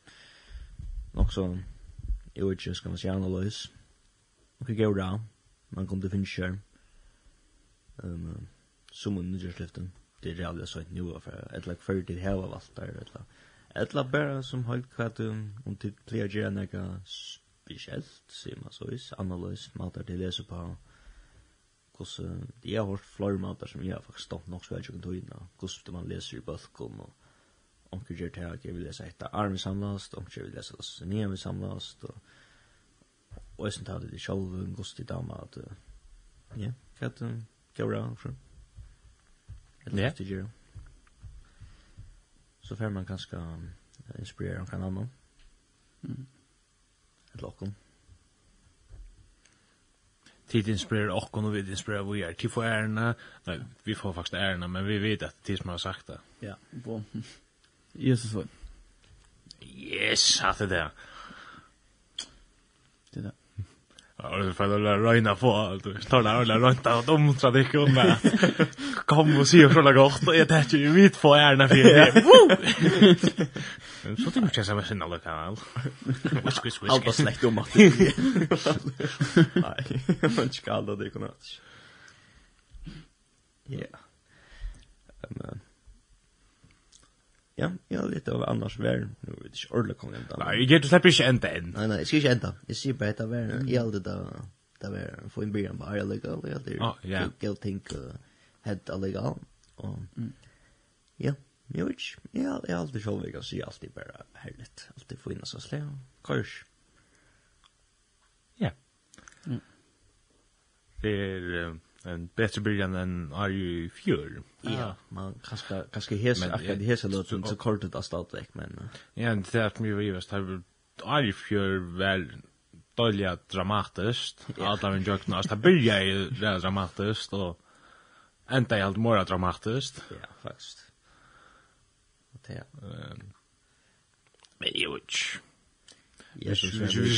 Nok så, jeg vet ikke, skal man sige analys. Onker gau da, man kom til finnes kjær, um, som en nytjårsliften det är jävla så nu för ett lag för det hela valt där ett lag. Ett lag bara som höll kvart om till player gärna speciellt ser man så is analys matar det läser på kus det är hårt floor matar som jag faktiskt stått nog så väl jag kan ta in kus det man läser i balkon och onkel gör det jag vill läsa ett arm samlast onkel vill läsa oss ner med samlast och och sen tar det själv kus det damat ja katten Kjøra, Eller yeah. Så får man ganska um, inspirera om kan annan.
Mm.
Ett lockom.
Tid inspirerar och och vi inspirerar vi är. Tid får ärna. Nej, vi får faktiskt ärna, men vi vet att det som har sagt det.
Ja, bra. <laughs> Jesus.
Yes, hade det.
Det där.
Ja, det får väl röna på allt. Står där och rönta åt om så det går med. Kom och se hur det går. Och jag tänkte ju vitt på ärna för det. Så tycker jag så mycket något kan. Whisk whisk whisk.
Allt släkt om att. Nej, men skall det kunna. Ja. Men Ja, jeg har litt av annars vær. Nå vet ikke ordentlig kom enda.
Nei, jeg gjør det slipper ikke enda
enn. Nei, nei, jeg skal ikke enda. Jeg sier bare etter vær. Jeg har aldri da, det vær, få en bryr på Arja Legal. Jeg
har aldri
galt ting hett illegal. Og, ja, jeg vet ikke. Jeg har alltid selv ikke å si alltid bare herligt. Alltid få inn oss og sle. Kors.
Ja. Det er en bättre början än är ju fjör.
Ja, man kanske kanske hes akkurat det hes låt
så
kortet att starta ek men.
Ja, det är att mig var har att är ju fjör väl dåliga
dramatiskt.
Alla men jag knast det börjar ju dramatiskt och inte helt mer dramatiskt.
Ja, faktiskt. Det
är. Men
ju.
Ja, så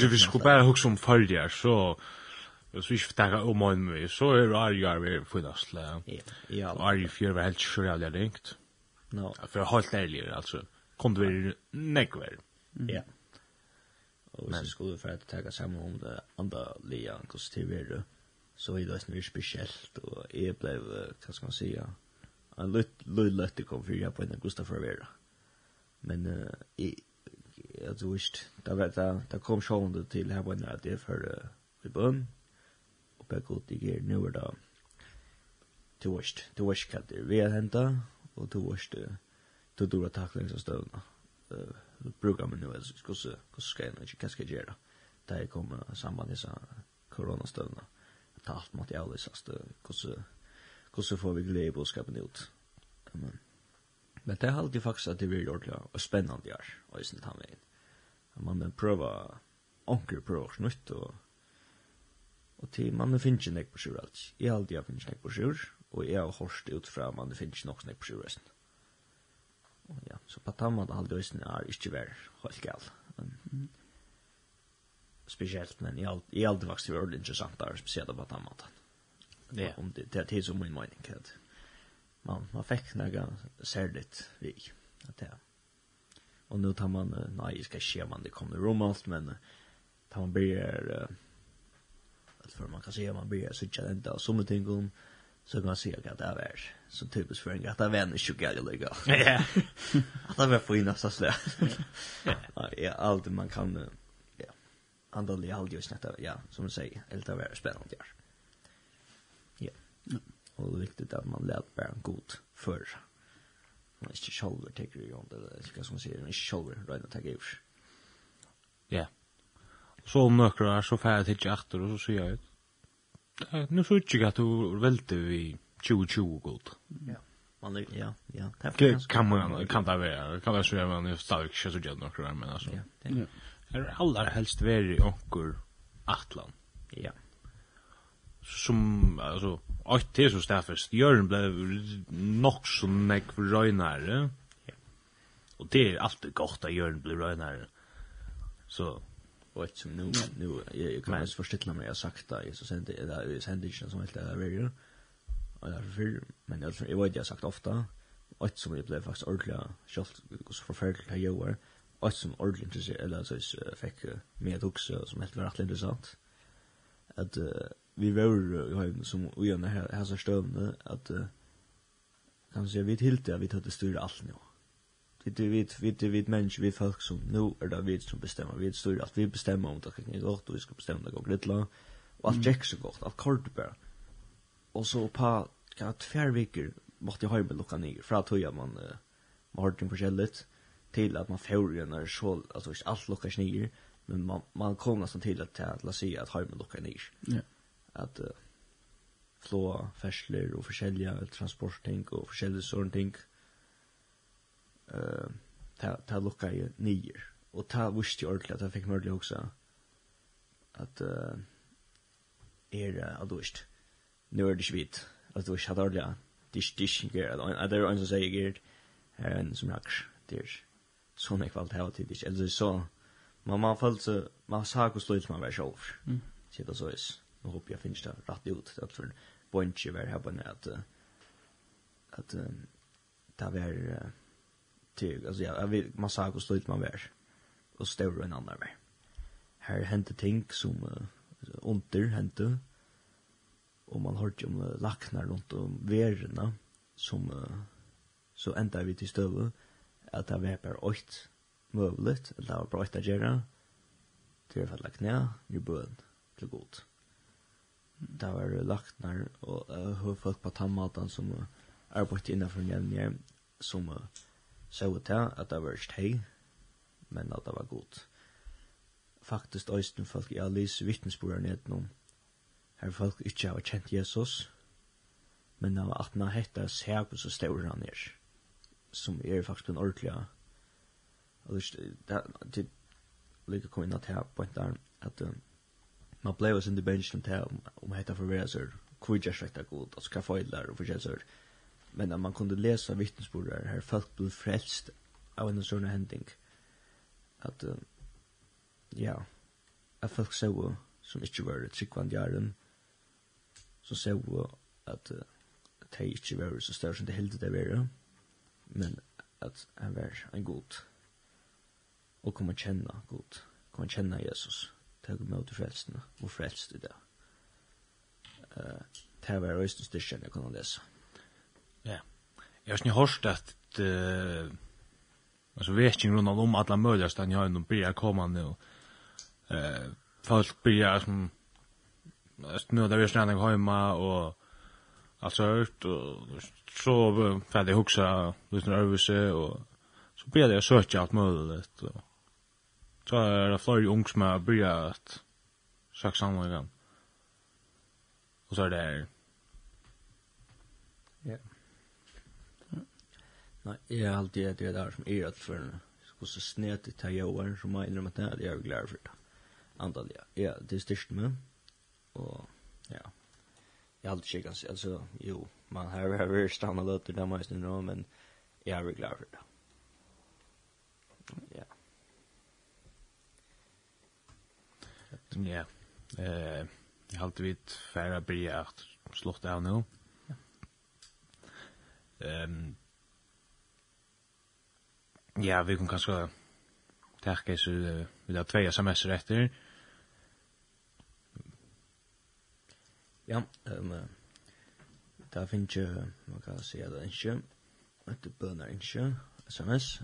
vi skulle bara hugga om förr så Og så ikke takka om morgen med, så er Arjar vi funnast.
Ja. Og
Arjar fyr var helt sjøjelig ringt.
No.
For helt ærlig, altså. Kom det være nekver.
Ja. Og hvis vi skulle for at takka sammen om det andre lia, hvordan det var så var det mye spesielt, og jeg ble, hva skal man si, en løy løyte kom fyrir jeg på en Gustaf Rivera. Men eh jeg, jeg, jeg, jeg, där jeg, jag jeg, jeg, jeg, jeg, jeg, jeg, det jeg, jeg, jeg, jeg, og bare god det gjør nu er det du varst, du varst det vi har hentet, og du varst du dora taklings av støvna. Du brukar mig nu, hvordan skal jeg ikke, hva skal jeg gjøre? Da jeg kom samband med disse koronastøvna, ta alt måtte jeg avlysast, hvordan får vi glede i budskapen ut? Men, men det er alltid faktisk at det blir ordentlig og spennende gjør, og i sin tannveien. Man må prøve, onker prøve å og Og til mannen finnes ikke nek på sjur alt. Jeg har alltid finnes ikke på sjur, og jeg har hørt ut fra mannen finnes ikke nok nek på sjur resten. Og ja, så på tammat all resten er ikke vær helt gal. Men, Spesielt, men jeg har alltid vokst til å være interessant der, spesielt på tammat.
Ja.
Om det, det er tid som min mening, at man, man fikk noe særligt vi. At det er. Og nu tar man, nei, jeg skal ikke om det kommer romalt, men tar man blir... Uh, för man kan se om man börjar switcha den och som ting om så kan man se att det är så typiskt för en att det vänner så gärna lägga.
Ja. <laughs>
Att det var på innan så slä. Ja, <laughs> allt man kan ja. Andal i just detta ja, som man säger, helt av är spännande där. Ja. Och det är viktigt att man lät bara god för man inte själv tycker ju om det, det ska som säger, man inte själv att ta ur.
Ja. Yeah. Så om några er så færdig til titta og så sier jeg ut. Nu så ikke jag att du velte vi 2020 god.
Ja. Man ja, ja. Det
kan man kan det være, Kan det så men jeg ju ikke så jag några men altså.
Ja. Det
är aller helst värre onkur Atlan.
Ja.
Som altså, alt det som så staffest. Jörn blev nog så näck røynare. röjnare. Ja. Och det er alltid godt at Jørgen blir røynare. Så
och ett som nu nu jag kan ens förställa mig jag sagt det, så sen det där är händelsen som helt där video och där för men jag tror jag vet jag sagt ofta och som jag blev faktiskt ordentligt schysst så förfärligt här jag var och som ordentligt intressant eller så fick med också som helt var rätt intressant att vi var i höjden som och gärna här här så stövne att kan man säga vi tilte vi hade styrt allt nu. Det vi vi det vi människor vi folk som nu är det vi som bestämmer. Vi står att vi bestämmer om det kan gå och vi ska bestämma det går lite och allt gick så gott allt kort bara. Och så på kan att fem veckor måste jag ha med lucka ner för att höja man man har det förskället till att man får ju när så alltså inte allt lucka ner men man man kommer nästan till att att la sig att ha med lucka ner.
Ja.
Att flå färsler och försälja transportting och försälja sånt ting. Mm eh ta ta lucka ju nior och ta visst ju ordentligt att jag fick möjlighet också att eh är att dust nu är det svit att dust hade ordentligt dish dish ger att det är en som säger ger en som rax det sån jag valt hela tiden eller så man man föll så man sa hur sluts man var själv
mm.
Så det så är nu hoppas jag finns det rätt ut att för bunch var här på nät att att det var till alltså jag vill man sa hur stolt man var och större än andra var. Här hände ting som uh, under hände och man har ju om uh, lacknar runt om värna som uh, så ända vi till stöv att det var bara åt möjligt att det var bra att göra till att falla knä i bön till god. Det var lacknar och uh, hur folk på tammatan som uh, arbetade innanför nämnjer som uh, så ut til at det var ikke hei, men at det var godt. Faktisk øysten folk i Alice vittnesbord nå, her folk ikke har kjent Jesus, men det var at man hette Seakus og Stauren han er, som er faktisk en ordentlig, og det er lykke kom inn at her på en der, at man ble oss inn i bensjen til om hette for å være så kvidjærsrekta god, og skal få i og forskjell forskjellig men at man kunde läsa vittnesbörd där här folk blev frälst av en sån händing att uh, ja att folk så som inte var i tryggvand jaren så så att uh, det inte var så större som det helt det var men att han var en god och komma känna god komma känna Jesus ta emot frälsna och frälst i det. Uh, det var östens styrkjene jeg kunne lese. Mm.
Ja. Jeg har ju hört att eh alltså vet ju runt om alla möjliga stan jag ändå börjar komma nu. Uh, folk börjar som nu där vi snitt hjemme og alt så hørt og så färdig huxa lite nervöse og så börjar jag söka allt möjligt og så er det flera ungs med börjar att söka samman igen. Og så er det
Nei, jeg er alltid at det der som er at for henne. Skal så snet i tajåren som er innrømme at jeg er glad for det. Antall, ja. Ja, det er styrst med. Og, ja. Jeg har alltid kikket, altså, jo, man har vært stannet løter der meg nå, men jeg er glad for det. Ja.
Ja. Eh, jeg har alltid vidt færre blir at slått av nå. Ja. Ehm Ja, vi kan kanskje tacka så vi har två sms etter.
Ja, um, da finnes jeg, man kan si at det er ikke, at det bønner ikke, sms.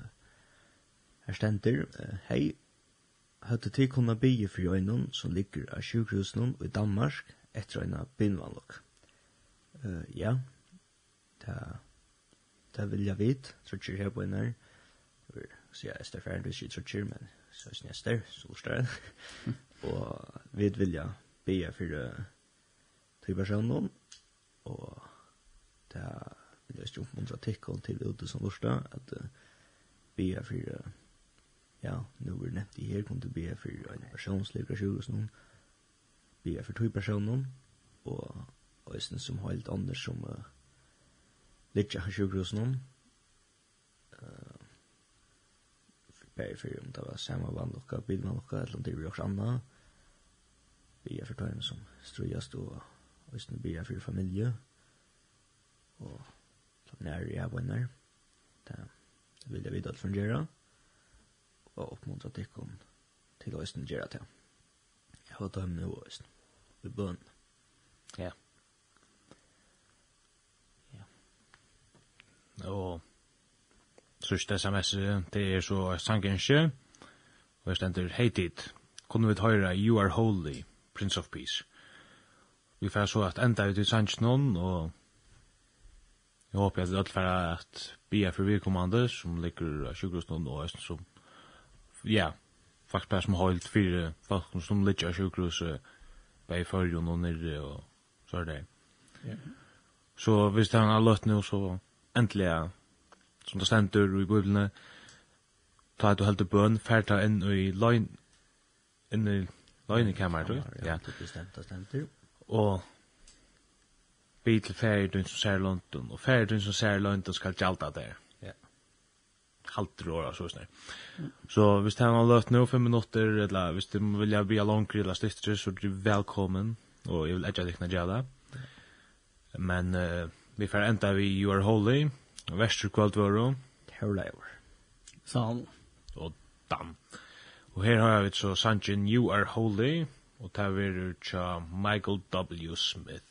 Her stender, uh, hei, hade til komma bygge for øynene som ligger av sjukhusen i Danmark etter en bilvanlock. Uh, ja. det, det vil jeg vite, tror ikke jag på när. Eh Så jeg er stedferdig, du er ikke så kjør, men så er jeg stedfer, så er <laughs> jeg Og vi vil ja be for til personen, og det er vil jeg ikke oppmuntra tikkel til ute som lorsta, at be for, ja, nu er nevnt i her, kom til be for en personslig sjuk og sånn, be for til personer og øyne som har helt andre som uh, litt av sjukrosen, uh, bare for om det var samme vann nokka, bilmann nokka, eller om det var joks anna. Bia for tøyne som strøyast og hvis østene bia for familie. Og klart nær jeg venner. Det vil jeg videre fungera. Og oppmuntra tikkum til østene gjerra til. Jeg har tøyne nå østene. Vi bøn.
Ja. Ja. Og Sørste sms, det er så sangenskje, og jeg stender heitit, kunne vi høyra You Are Holy, Prince of Peace. Vi får så at enda ut i sangen og jeg håper at det alt for at bia for virkommande, som ligger av sjukkerhusen og æsten som, ja, faktisk bare som holdt fire folk som ligger sjukkerhuset, bare i fyrjon og nirre og så er det. Så hvis det er en løtt nu, så endelig som det stendur i biblene, ta du heldur bøn, ferta inn i løgn, inn i løgnekammer, du?
Ja, det stemt, det stendur.
Og bi til ferdun som ser London, og ferdun som ser London skal gjalda der.
Ja.
Halter år, så snar. Så hvis det har løtt nå fem minutter, eller hvis du vil bli langere eller styrtere, så er du velkommen, og jeg vil ikke dikna jeg gjøre. Men uh, vi får enda vi You Are Holy, Vesterkvalt var det.
Herlever.
Salmo.
Og dam. Og her har vi så Sanjin, You Are Holy, og det er tja Michael W. Smith.